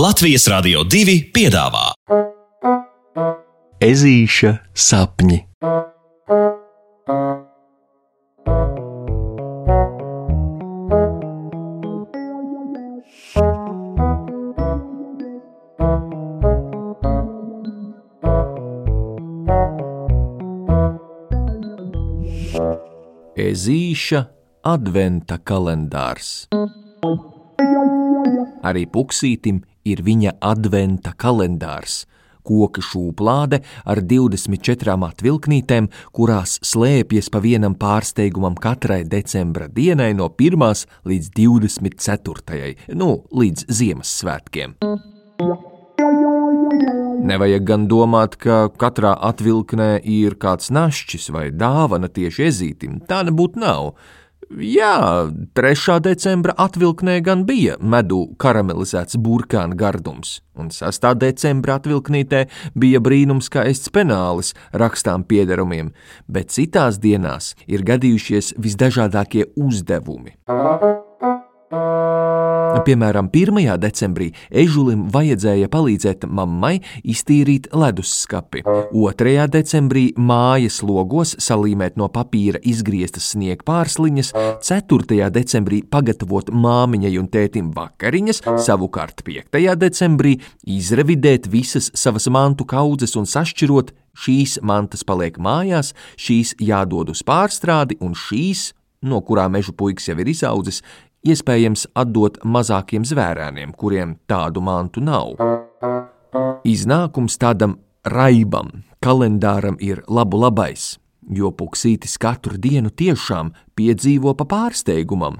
Latvijas Rādio 2 piedāvā Ezīša sapņi. Ezīša adventa kalendārs. Arī puksītim ir viņa adventa kalendārs, koka šūplāde ar 24 atvilknītēm, kurās slēpjas pa vienam pārsteigumam katrai decembra dienai no 1. līdz 24. nu, līdz Ziemassvētkiem. Nevajag gan domāt, ka katrā atvilknē ir kāds našķis vai dāvana tieši ezītim. Tā nebūtu nav. Jā, 3. decembra atvilknē gan bija medu karamelizēts burkāna gardums, un 6. decembra atvilknītē bija brīnums kā ests penālis rakstām piederumiem, bet citās dienās ir gadījušies visdažādākie uzdevumi. Piemēram, 1. decembrī ežulim vajadzēja palīdzēt mammai iztīrīt ledusskapi, 2. decembrī mājas logos salīmēt no papīra izgrieztas sniegpārsliņas, 4. decembrī pagatavot māmiņai un tētim vakariņas, savukārt 5. decembrī izrevidēt visas savas mantu kaudzes un sašķirot šīs mantas paliek mājās, šīs jādod uz pārstrādi, un šīs, no kurām meža puikas jau ir izaudzis, iespējams atdot mazākiem zvērēniem, kuriem tādu mantu nav. Iznākums tādam raibam kalendāram ir labu labais, jo puksītis katru dienu tiešām piedzīvo pa pārsteigumam.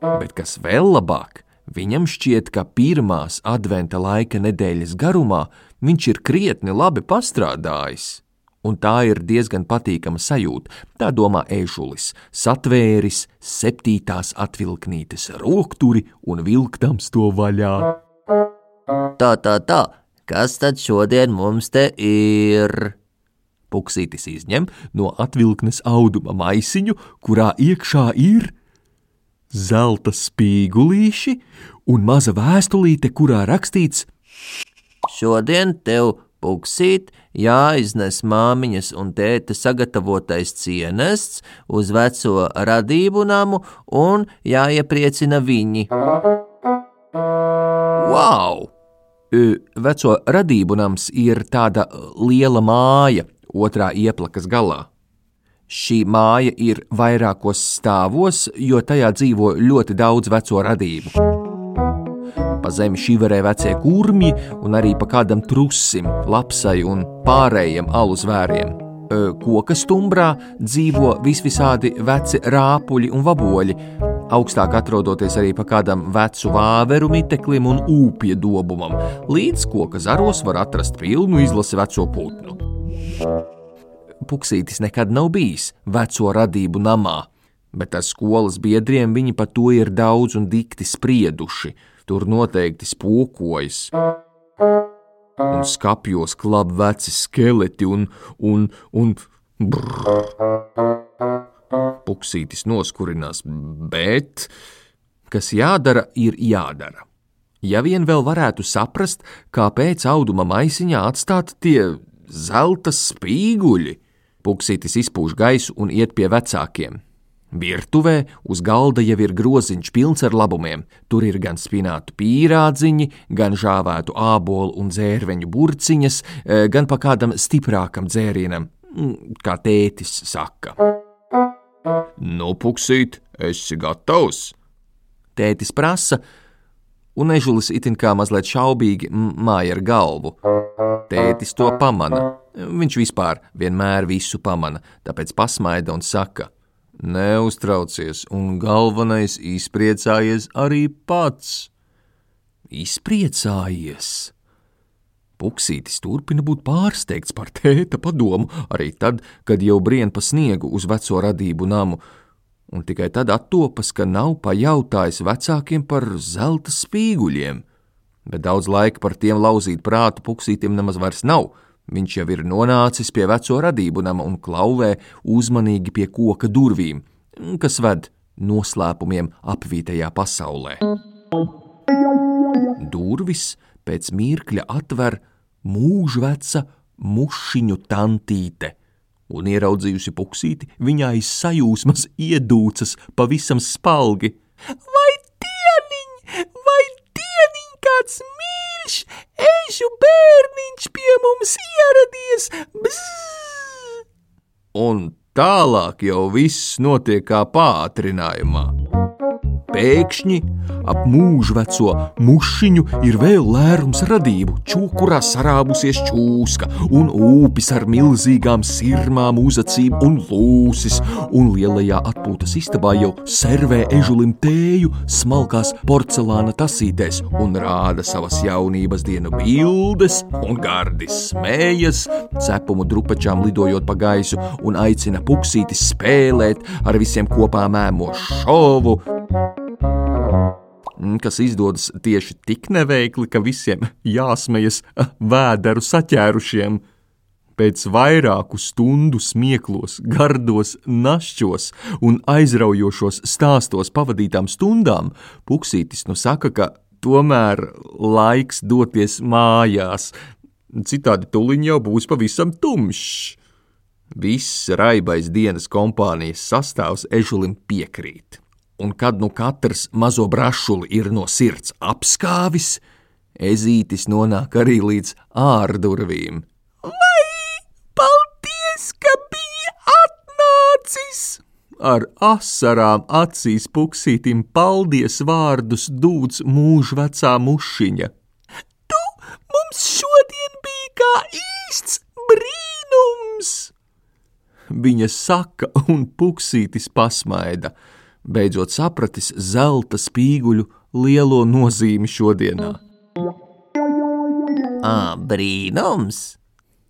Bet kas vēl labāk, viņam šķiet, ka pirmās adventa laika nedēļas garumā viņš ir krietni labi pastrādājis un tā ir diezgan patīkama sajūta. Tā domā ēžulis, satvēris septītās atvilknītes rokturi un vilktams to vaļā. Tā, tā, tā, kas tad šodien mums te ir? Puksītis izņem no atvilknes auduma maisiņu, kurā iekšā ir zelta spīgulīši un maza vēstulīte, kurā rakstīts: Šodien tev puksīt, jāiznes māmiņas un tēta sagatavotais cienests uz veco radību namu un jāiepriecina viņi. Wow! Veco radību nams ir tāda liela māja otrā ieplakas galā. Šī māja ir vairākos stāvos, jo tajā dzīvo ļoti daudz veco radību. Pa zemi šiverē vecie kurmi un arī pa kādam trusim, lapsai un pārējiem alu zvēriem. Koka stumbrā dzīvo visvisādi veci rāpuļi un vaboļi, augstāk atrodoties arī pa kādam vecu vāveru miteklim un ūpja dobumam, līdz koka zaros var atrast pilnu izlasi veco putnu. Puksītis nekad nav bijis veco radību namā, bet ar skolas biedriem viņi par to ir daudz un dikti sprieduši – tur noteikti spokojas. Un skapjos klab veci skeleti un, un, un brrr. Puksītis noskurinās, bet kas jādara, ir jādara. Ja vien vēl varētu saprast, kāpēc auduma maisiņā atstāt tie zelta spīguļi, Puksītis izpūš gaisu un iet pie vecākiem. Virtuvē uz galda jau ir groziņš pilns ar labumiem. Tur ir gan spinātu pīrādziņi, gan žāvētu ābolu un dzērveņu burciņas, eh, gan pa kādam stiprākam dzērienam, mm, kā tētis saka. Nu, puksīt, esi gatavs? Tētis prasa, un ežulis itin kā mazliet šaubīgi māja ar galvu. Tētis to pamana. Viņš vispār vienmēr visu pamana, tāpēc pasmaida un saka: Neuztraucies, un galvenais izpriecājies arī pats. Izpriecājies! Puksītis turpina būt pārsteigts par tēta padomu, arī tad, kad jau brien pa sniegu uz veco radību namu, un tikai tad attopas, ka nav pajautājis vecākiem par zelta spīguļiem. Bet daudz laika par tiem lauzīt prātu puksītim nemaz vairs nav – Viņš jau ir nonācis pie veco radību nama un klauvē uzmanīgi pie koka durvīm, kas ved noslēpumiem apvītajā pasaulē. Durvis pēc mirkļa atver mūžveca mušiņu tantīte, un ieraudzījusi puksīti, viņa aiz sajūsmas iedūcas pavisam spalgi. Vai dieniņ, vai dieniņ kāds mīļš, ežu bērniņš pie mums ieradies? Bzz! Un tālāk jau viss notiek kā pātrinājumā. Pēkšņi ap mūžveco mušiņu ir vēl lērums radību, čūkurā sarābusies čūska, un upis ar milzīgām sirmām uzacīm un lūsis, un lielajā atpūtas istabā jau servē ežulim tēju smalkās porcelāna tasītēs un rāda savas jaunības dienu bildes, un gardi smējas, cepumu drupačām lidojot pa gaisu un aicina puksīti spēlēt ar visiem kopā mēmo šovu kas izdodas tieši tik neveikli, ka visiem jāsmejas vēderu saķērušiem. Pēc vairāku stundu smieklos, gardos, našķos un aizraujošos stāstos pavadītām stundām, Puksītis nu saka, ka tomēr laiks doties mājās, citādi tuliņ jau būs pavisam tumšs. Viss raibais dienas kompānijas sastāvs ežulim piekrīt un kad nu katrs mazo brašuli ir no sirds apskāvis, ezītis nonāk arī līdz ārdurvīm. Vai paldies, ka biji atnācis! Ar asarām acīs puksītim paldies vārdus dūts mūžvecā mušiņa. Tu mums šodien biji kā īsts brīnums! Viņa saka, un puksītis pasmaida – beidzot sapratis zelta spīguļu lielo nozīmi šodienā. Ā, brīnums!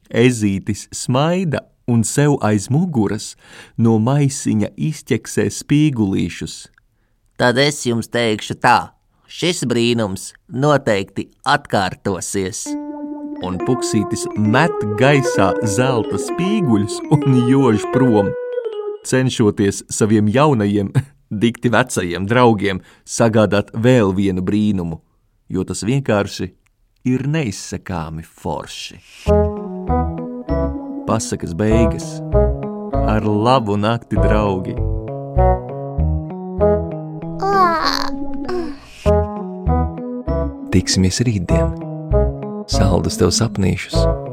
Ezītis smaida un sev aiz muguras no maisiņa izķeksē spīgulīšus. Tad es jums teikšu tā, šis brīnums noteikti atkārtosies. Un puksītis met gaisā zelta spīguļus un jož prom, cenšoties saviem jaunajiem dikti vecajiem draugiem sagādāt vēl vienu brīnumu, jo tas vienkārši ir neizsakāmi forši. Pasakas beigas ar labu nakti, draugi! Tiksimies rītdien! Saldus tev sapnīšus!